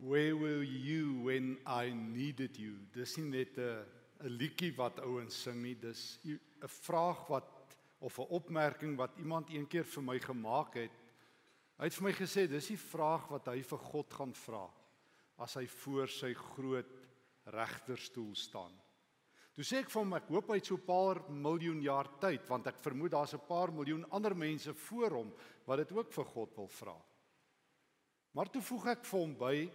Where were you when I needed you? Dis nie net 'n 'n liedjie wat ouens sing nie, dis 'n vraag wat of 'n opmerking wat iemand eendag vir my gemaak het. Hy het vir my gesê dis die vraag wat hy vir God gaan vra as hy voor sy groot regterstoel staan. Toe sê ek vir hom ek hoop hy het so 'n paar miljoen jaar tyd want ek vermoed daar's 'n paar miljoen ander mense voor hom wat dit ook vir God wil vra. Maar toe voeg ek vir hom by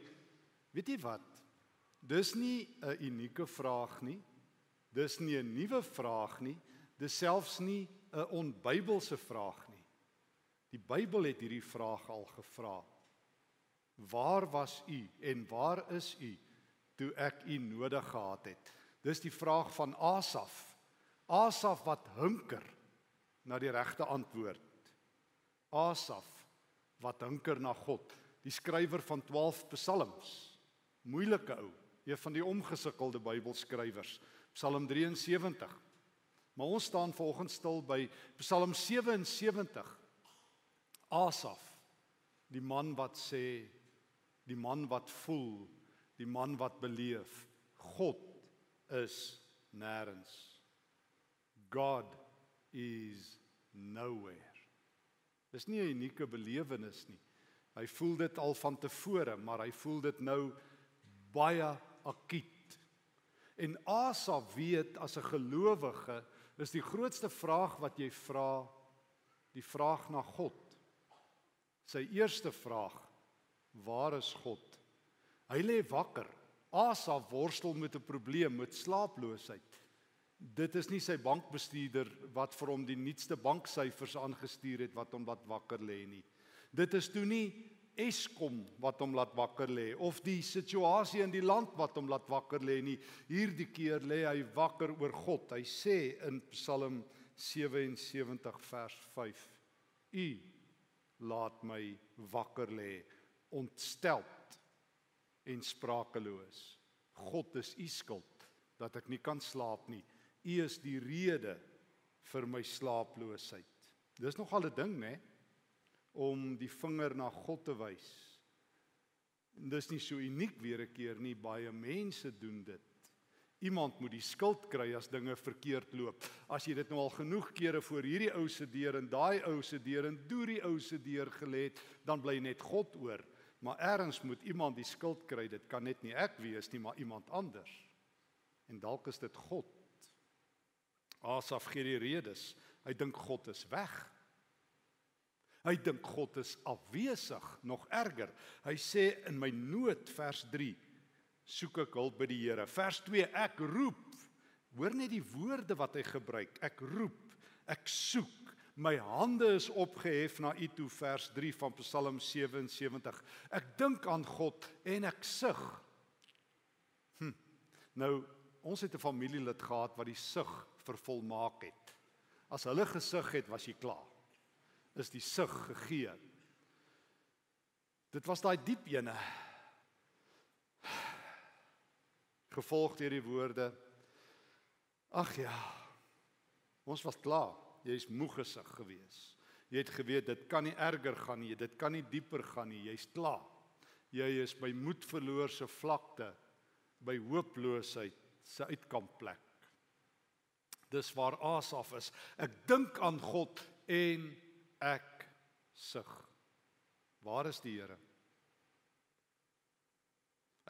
Weet jy wat? Dis nie 'n unieke vraag nie. Dis nie 'n nuwe vraag nie. Dis selfs nie 'n onbybelse vraag nie. Die Bybel het hierdie vraag al gevra. Waar was u en waar is u toe ek u nodig gehad het? Dis die vraag van Asaf. Asaf wat hunker na die regte antwoord. Asaf wat hunker na God, die skrywer van 12 psalms moeilike ou, een van die omgesukkelde Bybelskrywers, Psalm 73. Maar ons staan vanoggend stil by Psalm 77. Asaf, die man wat sê, die man wat voel, die man wat beleef, God is nêrens. God is nowhere. Dis nie 'n unieke belewenis nie. Hy voel dit al van tevore, maar hy voel dit nou baie akiet. En Asaf weet as 'n gelowige is die grootste vraag wat jy vra die vraag na God. Sy eerste vraag: Waar is God? Hy lê wakker. Asaf worstel met 'n probleem met slaaploosheid. Dit is nie sy bankbestuurder wat vir hom die nuutste banksyfers aangestuur het wat hom laat wakker lê nie. Dit is toe nie Eskom wat hom laat wakker lê of die situasie in die land wat hom laat wakker lê nie. Hierdie keer lê hy wakker oor God. Hy sê in Psalm 77 vers 5: U laat my wakker lê ontstelp en sprakeloos. God is u skuld dat ek nie kan slaap nie. U is die rede vir my slaaploosheid. Dis nogal 'n ding, né? Nee? Om die vinger na God te wys. En dis nie so uniek weer 'n keer nie, baie mense doen dit. Iemand moet die skuld kry as dinge verkeerd loop. As jy dit nou al genoeg kere voor hierdie ou se deur en daai ou se deur en deur die ou se deur gelê het, dan bly net God oor. Maar ergens moet iemand die skuld kry. Dit kan net nie ek wees nie, maar iemand anders. En dalk is dit God. Asaf gee die redes. Hy dink God is weg. Hy dink God is afwesig, nog erger. Hy sê in my nood vers 3 soek ek hulp by die Here. Vers 2 ek roep. Hoor net die woorde wat hy gebruik. Ek roep, ek soek. My hande is opgehef na U toe vers 3 van Psalm 77. Ek dink aan God en ek sug. Hm. Nou ons het 'n familielid gehad wat die sug vervolmaak het. As hulle gesug het, was jy klaar is die sug gegee. Dit was daai diep ene. Gevolg deur die woorde Ag ja. Ons was klaar. Jy's moeg gesig gewees. Jy het geweet dit kan nie erger gaan nie, dit kan nie dieper gaan nie. Jy's klaar. Jy is by moedverloorse vlakte, by hooploosheid se uitkampplek. Dis waar Asaf is. Ek dink aan God en ek sug. Waar is die Here?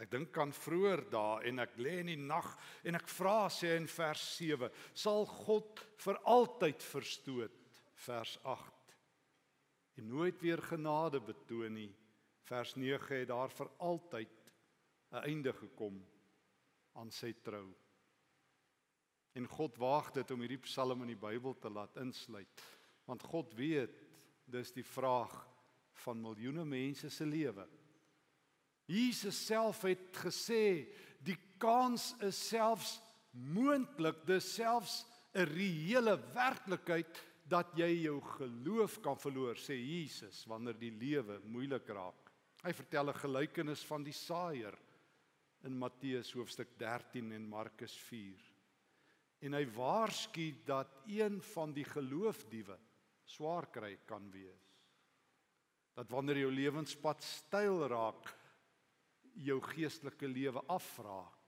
Ek dink aan vroeër dae en ek lê in die nag en ek vra sê in vers 7, sal God vir altyd verstoot vers 8 en nooit weer genade betoon nie. Vers 9 het daar vir altyd 'n einde gekom aan sy trou. En God waag dit om hierdie psalm in die Bybel te laat insluit want God weet dis die vraag van miljoene mense se lewe. Jesus self het gesê die kans is selfs moontlik, dis selfs 'n reële werklikheid dat jy jou geloof kan verloor, sê Jesus wanneer die lewe moeilik raak. Hy vertel 'n gelykenis van die saaiër in Matteus hoofstuk 13 en Markus 4. En hy waarsku dat een van die geloofdiewe swaar kry kan wees. Dat wanneer jou lewenspad styl raak, jou geestelike lewe afraak.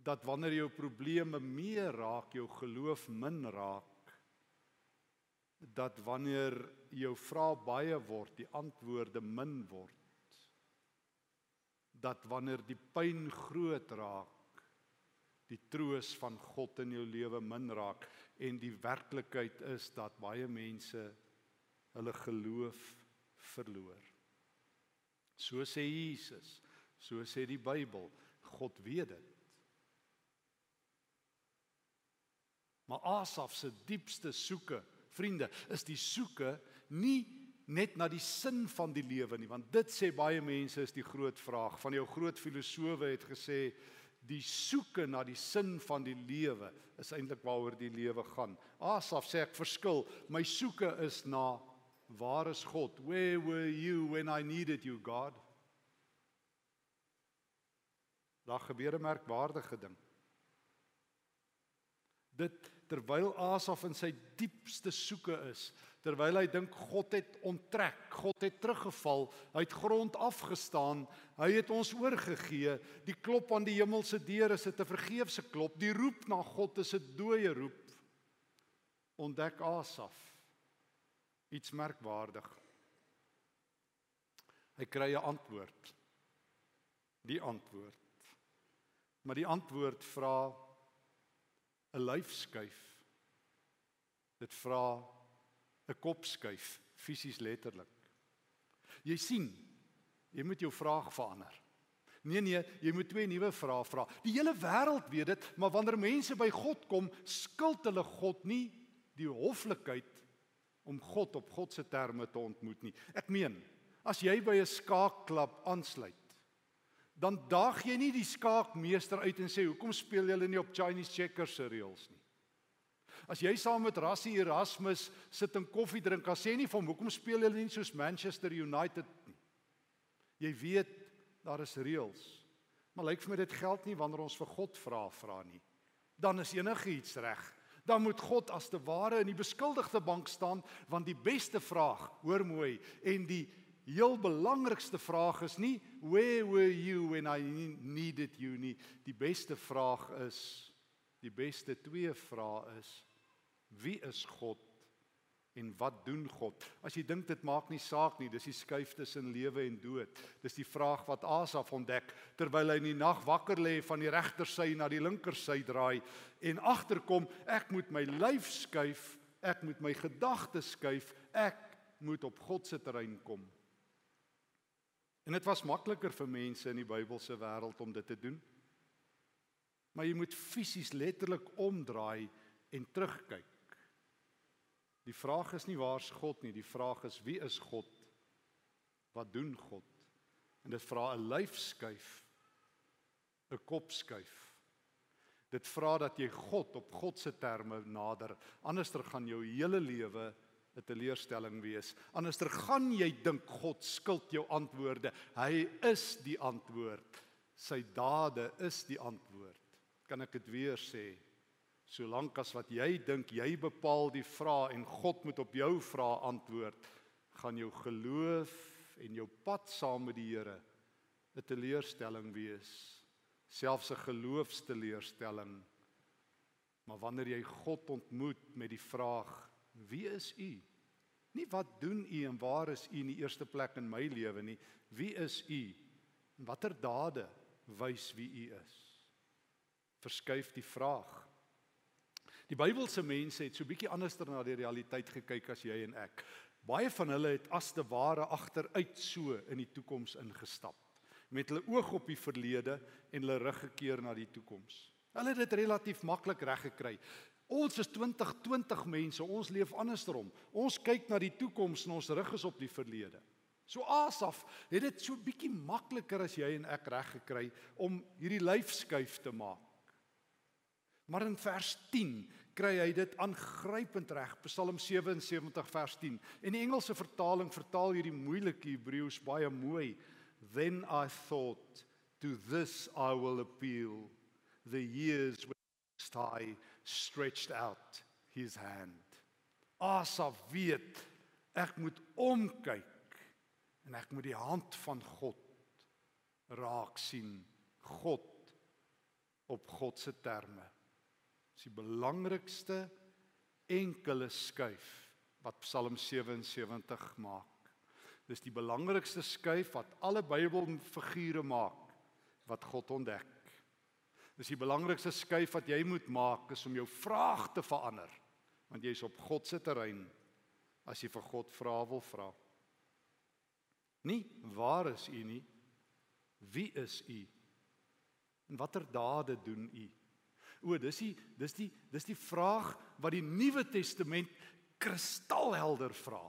Dat wanneer jou probleme meer raak, jou geloof min raak. Dat wanneer jou vrae baie word, die antwoorde min word. Dat wanneer die pyn groot raak, die troos van God in jou lewe min raak en die werklikheid is dat baie mense hulle geloof verloor. So sê Jesus, so sê die Bybel, God weet dit. Maar Asaf se diepste soeke, vriende, is die soeke nie net na die sin van die lewe nie, want dit sê baie mense is die groot vraag. Van jou groot filosowe het gesê die soeke na die sin van die lewe is eintlik waaroor die lewe gaan. Asaf sê ek verskil, my soeke is na waar is God? Where were you when I needed you, God? Daar gebeur 'n merkwaardige ding. Dit terwyl Asaf in sy diepste soeke is, terwyl hy dink God het onttrek, God het teruggeval, hy het grond afgestaan, hy het ons oorgegee. Die klop aan die hemelse deur is 'n vergeefse klop, die roep na God is 'n dooie roep. Ontdek Asaf iets merkwaardig. Hy kry 'n antwoord. Die antwoord. Maar die antwoord vra 'n lyfskuif. Dit vra 'n kopskuif, fisies letterlik. Jy sien, jy moet jou vraag verander. Nee nee, jy moet twee nuwe vrae vra. Die hele wêreld weet dit, maar wanneer mense by God kom, skuld hulle God nie die hoflikheid om God op God se terme te ontmoet nie. Ek meen, as jy by 'n skaakklub aansluit, dan daag jy nie die skaakmeester uit en sê hoekom speel julle nie op Chinese checkers se reëls nie. As jy saam met Rassie Erasmus sit en koffie drink, dan sê nie hom hoekom speel julle nie soos Manchester United nie. Jy weet daar is reëls. Maar lyk vir my dit geld nie wanneer ons vir God vra vra nie. Dan is enigiets reg. Dan moet God as te ware in die beskuldigde bank staan want die beste vraag, hoor mooi, en die heel belangrikste vraag is nie where were you when I needed you nie. Die beste vraag is die beste twee vrae is wie is God en wat doen God? As jy dink dit maak nie saak nie, dis die skuif tussen lewe en dood. Dis die vraag wat Asaf ontdek terwyl hy in die nag wakker lê van die regtersy na die linkersy draai en agterkom ek moet my lyf skuif, ek moet my gedagtes skuif, ek moet op God se terrein kom. En dit was makliker vir mense in die Bybelse wêreld om dit te doen. Maar jy moet fisies letterlik omdraai en terugkyk. Die vraag is nie waar's God nie, die vraag is wie is God? Wat doen God? En dit vra 'n lyfskuif, 'n kopskuif. Dit vra dat jy God op God se terme nader, anderster gaan jou hele lewe 'n teleurstelling wees. Anderster gaan jy dink God skuld jou antwoorde. Hy is die antwoord. Sy dade is die antwoord. Kan ek dit weer sê? Solank as wat jy dink jy bepaal die vraag en God moet op jou vraag antwoord, gaan jou geloof en jou pad saam met die Here 'n teleurstelling wees. Selfs 'n geloofsteleurstelling. Maar wanneer jy God ontmoet met die vraag Wie is u? Nie wat doen u en waar is u in die eerste plek in my lewe nie. Wie is u? En watter dade wys wie u is? Verskuif die vraag. Die Bybelse mense het so bietjie anderster na die realiteit gekyk as jy en ek. Baie van hulle het as te ware agteruit so in die toekoms ingestap met hulle oog op die verlede en hulle rug gekeer na die toekoms. Hulle het dit relatief maklik reg gekry. Ons is 2020 mense, ons leef andersom. Ons kyk na die toekoms en ons rig is op die verlede. So Asaf het dit so bietjie makliker as jy en ek reg gekry om hierdie lyfskuif te maak. Maar in vers 10 kry hy dit aangrypend reg. Psalm 77 vers 10. En die Engelse vertaling vertaal hierdie moeilike Hebreëus baie mooi. Then I thought to this I will appeal the years when I stretched out his hand. Asaf weet ek moet omkyk en ek moet die hand van God raak sien God op God se terme. Dis die belangrikste enkele skuif wat Psalm 77 maak. Dis die belangrikste skuif wat alle Bybelfigure maak wat God ontdek. Dis die belangrikste skuif wat jy moet maak is om jou vraag te verander want jy's op God se terrein as jy vir God vra wil vra. Nie waar is u nie? Wie is u? En watter dade doen u? O, dis die dis die dis die vraag wat die Nuwe Testament kristalhelder vra.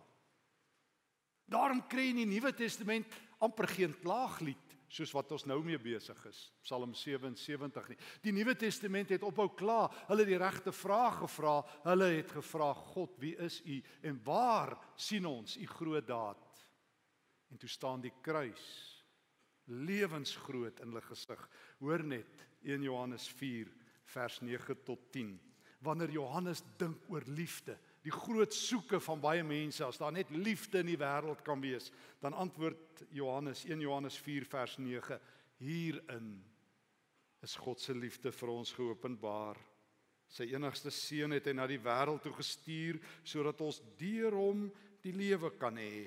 Daarom kry in die Nuwe Testament amper geen klaaglied soos wat ons nou mee besig is. Psalm 77 nie. Die Nuwe Testament het ophou kla. Hulle het die regte vraag gevra. Hulle het gevra God, wie is U en waar sien ons U groot daad? En toe staan die kruis lewensgroot in hulle gesig. Hoor net 1 Johannes 4 vers 9 tot 10. Wanneer Johannes dink oor liefde, die groot soeke van baie mense as daar net liefde in die wêreld kan wees, dan antwoord Johannes 1 Johannes 4 vers 9 hierin is God se liefde vir ons geopenbaar. Sy enigste seun het hy na die wêreld toe gestuur sodat ons deur hom die lewe kan hê.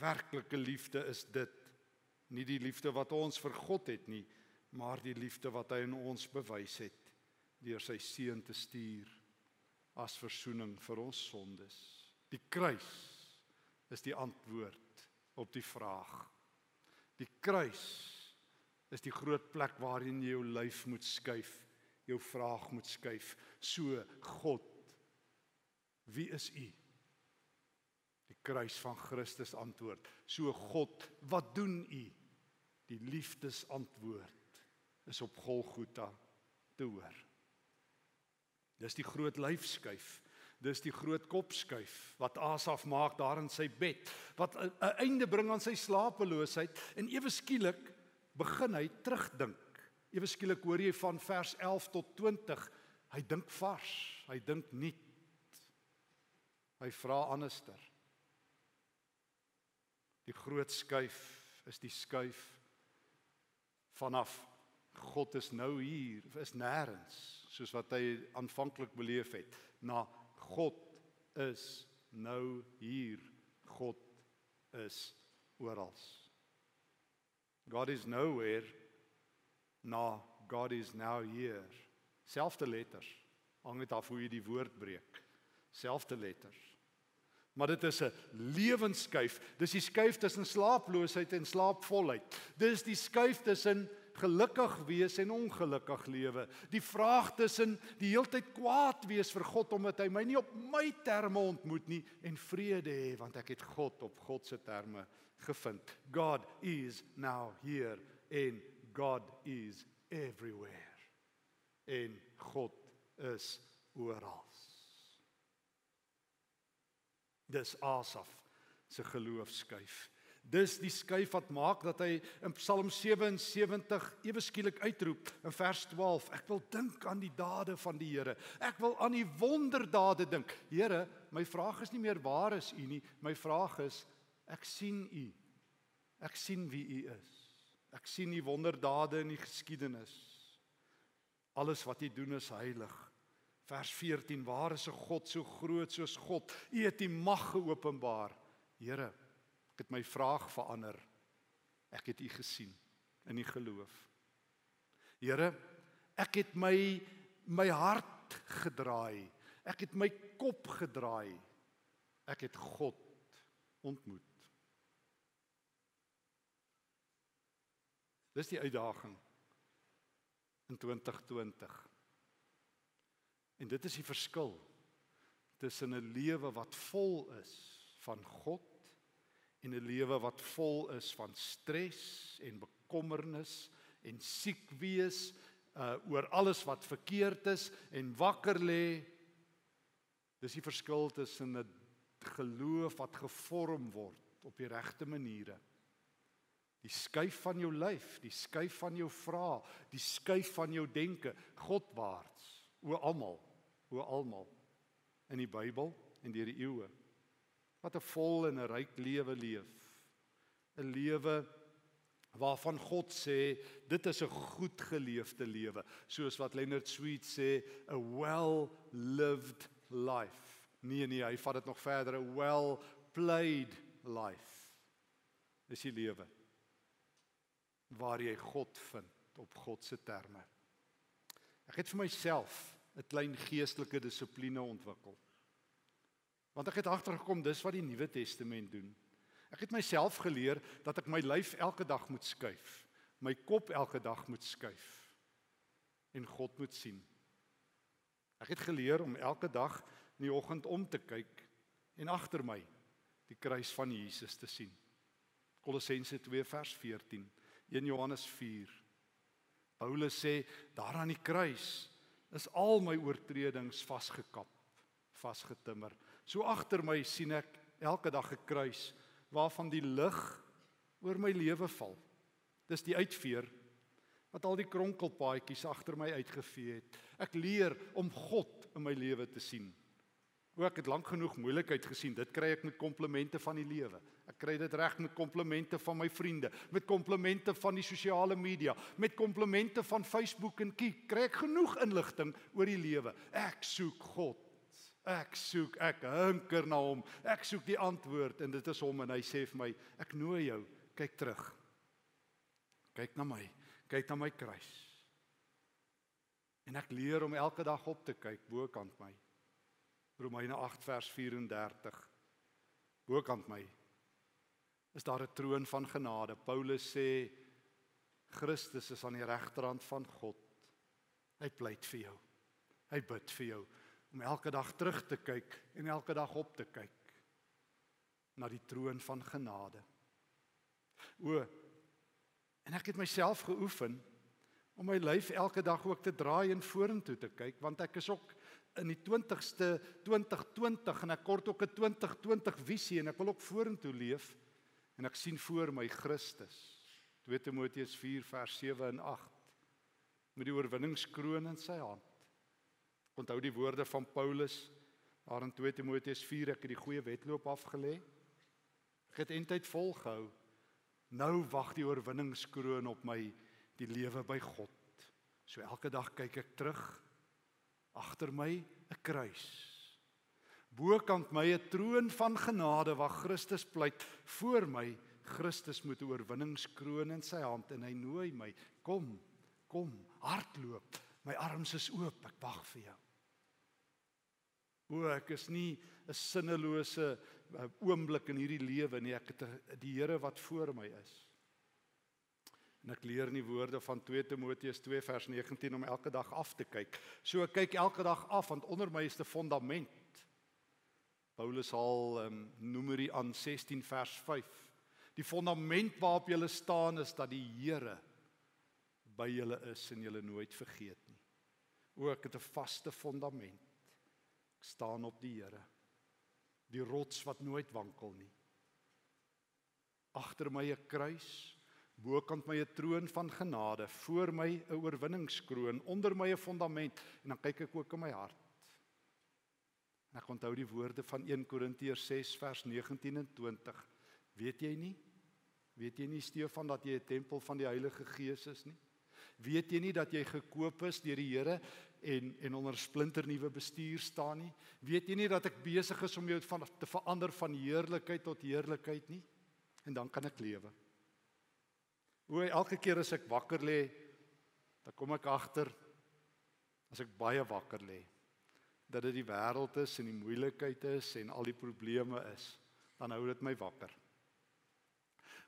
Werklike liefde is dit, nie die liefde wat ons vir God het nie, maar die liefde wat hy in ons bewys het deur sy seun te stuur as verzoening vir ons sondes. Die kruis is die antwoord op die vraag. Die kruis is die groot plek waarin jy jou lyf moet skuif, jou vraag moet skuif. So God, wie is U? Die kruis van Christus antwoord. So God, wat doen U? Die liefdesantwoord is op Golgotha te hoor. Dis die groot lyfskuif. Dis die groot kopskuif wat Asaf maak daar in sy bed wat 'n einde bring aan sy slapeloosheid en ewe skielik begin hy terugdink. Ewe skielik hoor jy van vers 11 tot 20. Hy dink vars, hy dink nuut. Hy vra anderster. Die groot skuif is die skuif vanaf God is nou hier, is nêrens soos wat hy aanvanklik beleef het. Na God is nou hier. God is oral. God is nowhere. Na God is now here. Selfde letters. Hang dit af hoe jy die woord breek. Selfde letters. Maar dit is 'n lewenskuif. Dis die skuif tussen slaaploosheid en slaapvolheid. Dis die skuif tussen gelukkig wees en ongelukkig lewe. Die vraag tussen die heeltyd kwaad wees vir God omdat hy my nie op my terme ontmoet nie en vrede hê want ek het God op God se terme gevind. God is now here and God is everywhere. En God is oral. Dis Asaf se geloofskyf. Dis die skuif wat maak dat hy in Psalm 77 ewe skielik uitroep in vers 12: Ek wil dink aan die dade van die Here. Ek wil aan die wonderdade dink. Here, my vraag is nie meer waar is U nie. My vraag is ek sien U. Ek sien wie U is. Ek sien U wonderdade in die geskiedenis. Alles wat U doen is heilig. Vers 14: Waar is 'n God so groot soos God? U het die mag geopenbaar. Here, Ek het my vraag verander. Ek het U gesien in die geloof. Here, ek het my my hart gedraai. Ek het my kop gedraai. Ek het God ontmoet. Dis die uitdaging in 2020. En dit is die verskil tussen 'n lewe wat vol is van God en 'n lewe wat vol is van stres en bekommernis en siek wees uh oor alles wat verkeerd is en wakker lê. Dis die verskil tussen 'n geloof wat gevorm word op die regte maniere. Die skuif van jou lyf die skuif van jou vrae die skuif van jou denke godwaarts o almal o almal in die Bybel en deur die eeue wat 'n vol en 'n ryk lewe leef. 'n Lewe waarvan God sê dit is 'n goed geleefde lewe, soos wat Leonard Sweet sê, a well lived life. Nee nee, hy vat dit nog verder, a well played life. Dis die lewe waar jy God vind op God se terme. Ek het vir myself 'n klein geestelike dissipline ontwikkel. Want ek het agtergekom dis wat die Nuwe Testament doen. Ek het myself geleer dat ek my lyf elke dag moet skuif, my kop elke dag moet skuif en God moet sien. Ek het geleer om elke dag in die oggend om te kyk en agter my die kruis van Jesus te sien. Kolossense 2 vers 14, 1 Johannes 4. Paulus sê daar aan die kruis is al my oortredings vasgekap, vasgetimmer. So agter my sien ek elke dag 'n kruis waarvan die lig oor my lewe val. Dis die uitveer wat al die kronkelpaadjies agter my uitgevee het. Ek leer om God in my lewe te sien. Ook ek het lank genoeg moeilikheid gesien. Dit kry ek met komplimente van die lewe. Ek kry dit reg met komplimente van my vriende, met komplimente van die sosiale media, met komplimente van Facebook en Kik. Kry ek genoeg inligting oor die lewe. Ek soek God. Ek soek, ek hunker na hom. Ek soek die antwoord en dit is hom en hy sê vir my, ek nooi jou, kyk terug. Kyk na my. Kyk na my kruis. En ek leer om elke dag op te kyk bokant my. Romeine 8 vers 34. Bokant my is daar 'n troon van genade. Paulus sê Christus is aan die regterhand van God. Hy pleit vir jou. Hy bid vir jou om elke dag terug te kyk en elke dag op te kyk na die troon van genade. O en ek het myself geoefen om my lyf elke dag ook te draai en vorentoe te kyk want ek is ook in die 20ste 2020 en ek kort ook 'n 2020 visie en ek wil ook vorentoe leef en ek sien voor my Christus. 2 Timoteus 4 vers 7 en 8 met die oorwinningskroon in sy hand. Onthou die woorde van Paulus daar in 2 Timoteus 4 ek het die goeie wedloop afgelê. Ek het eintlik volgehou. Nou wag die oorwinningskroon op my die lewe by God. So elke dag kyk ek terug agter my 'n kruis. Bokant my 'n troon van genade waar Christus pleit voor my. Christus moet 'n oorwinningskroon in sy hand en hy nooi my, kom, kom, hardloop. My arms is oop, ek wag vir jou. O, ek is nie 'n sinnelose eh, oomblik in hierdie lewe nie, ek het die Here wat voor my is. En ek leer in die woorde van 2 Timoteus 2 vers 19 om elke dag af te kyk. So ek kyk elke dag af want onder my is 'n fondament. Paulus haal um, Numeri aan 16 vers 5. Die fondament waarop jy staan is dat die Here by julle is en julle nooit vergeet. O ek het 'n vaste fondament. Ek staan op die Here. Die rots wat nooit wankel nie. Agter my 'n kruis Bokant my 'n troon van genade, voor my 'n oorwinningskroon, onder my 'n fondament en dan kyk ek ook in my hart. En ek onthou die woorde van 1 Korintiërs 6 vers 19 en 20. Weet jy nie? Weet jy nie Stefan dat jy 'n tempel van die Heilige Gees is nie? Weet jy nie dat jy gekoop is deur die Here en en onder splinternuwe bestuur staan nie? Weet jy nie dat ek besig is om jou van te verander van heerlikheid tot heerlikheid nie? En dan kan ek lewe. Hoe elke keer as ek wakker lê, dan kom ek agter as ek baie wakker lê dat dit die wêreld is en die moeilikheid is en al die probleme is, dan hou dit my wakker.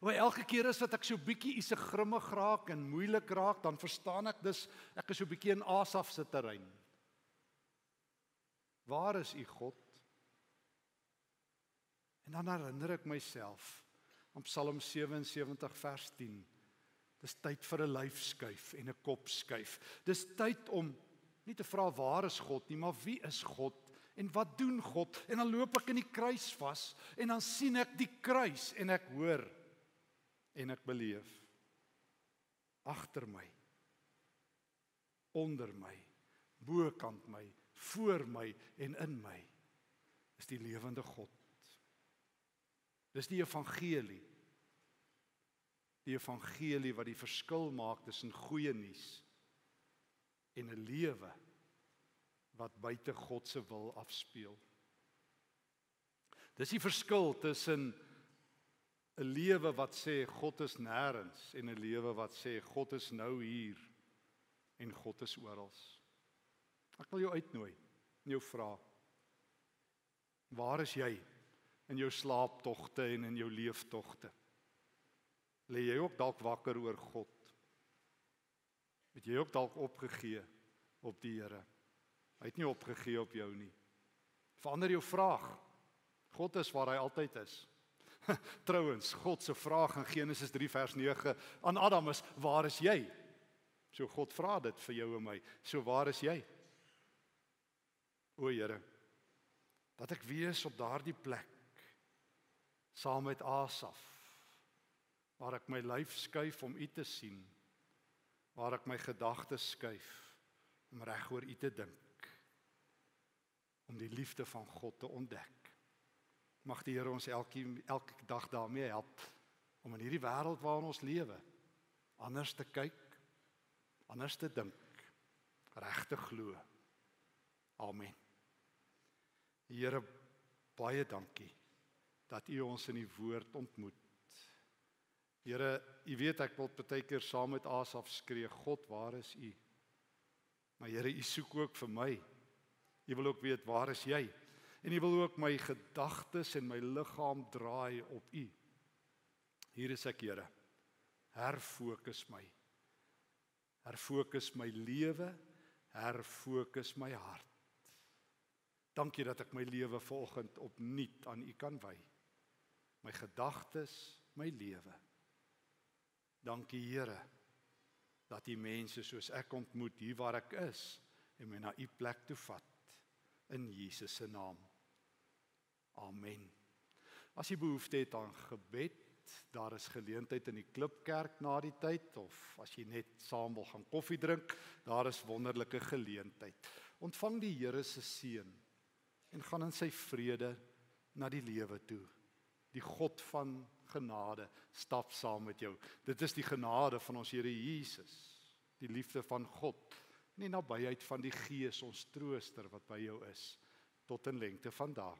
Hoe elke keer as wat ek so bietjie iets se grimmig raak en moeilik raak, dan verstaan ek dis ek is so bietjie in Asaf se terrein. Waar is u God? En dan herinner ek myself om Psalm 77 vers 10 Dis tyd vir 'n lyfskuif en 'n kopskuif. Dis tyd om nie te vra waar is God nie, maar wie is God en wat doen God? En dan loop ek in die kruis vas en dan sien ek die kruis en ek hoor en ek beleef agter my onder my bokant my voor my en in my is die lewende God. Dis die evangelie Die evangelie wat die verskil maak tussen goeie nuus en 'n lewe wat buite God se wil afspeel. Dis die verskil tussen 'n lewe wat sê God is nêrens en 'n lewe wat sê God is nou hier en God is oral. Ek wil jou uitnooi en jou vra Waar is jy in jou slaaptogte en in jou leeftogte? Lê jy ook dalk wakker oor God? Het jy ook dalk opgegee op die Here? Hy het nie opgegee op jou nie. Verander jou vraag. God is waar hy altyd is. Trouwens, God se vraag in Genesis 3 vers 9 aan Adam is: "Waar is jy?" So God vra dit vir jou en my. So waar is jy? O Here, dat ek wees op daardie plek saam met Asaf waar ek my lyf skuif om U te sien waar ek my gedagtes skuif om reg oor U te dink om die liefde van God te ontdek mag die Here ons elke elke dag daarmee help om in hierdie wêreld waarin ons lewe anders te kyk anders te dink reg te glo amen Here baie dankie dat U ons in die woord ontmoet. Here, U weet ek wil baie keer saam met Asaf skree, God, waar is U? Maar Here, U soek ook vir my. U wil ook weet waar is jy? En U wil ook my gedagtes en my liggaam draai op U. Hier is ek, Here. Herfokus my. Herfokus my lewe, herfokus my hart. Dankie dat ek my lewe volgend opnuut aan U kan wy. My gedagtes, my lewe. Dankie Here dat U mense soos ek ontmoet hier waar ek is en my na U plek toe vat in Jesus se naam. Amen. As jy behoefte het aan gebed, daar is geleentheid in die Klipkerk na die tyd of as jy net saam wil gaan koffie drink, daar is wonderlike geleentheid. Ontvang die Here se seën en gaan in sy vrede na die lewe toe. Die God van genade stap saam met jou. Dit is die genade van ons Here Jesus, die liefde van God, nie nabyheid van die Gees ons trooster wat by jou is tot in lengte van dae.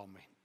Amen.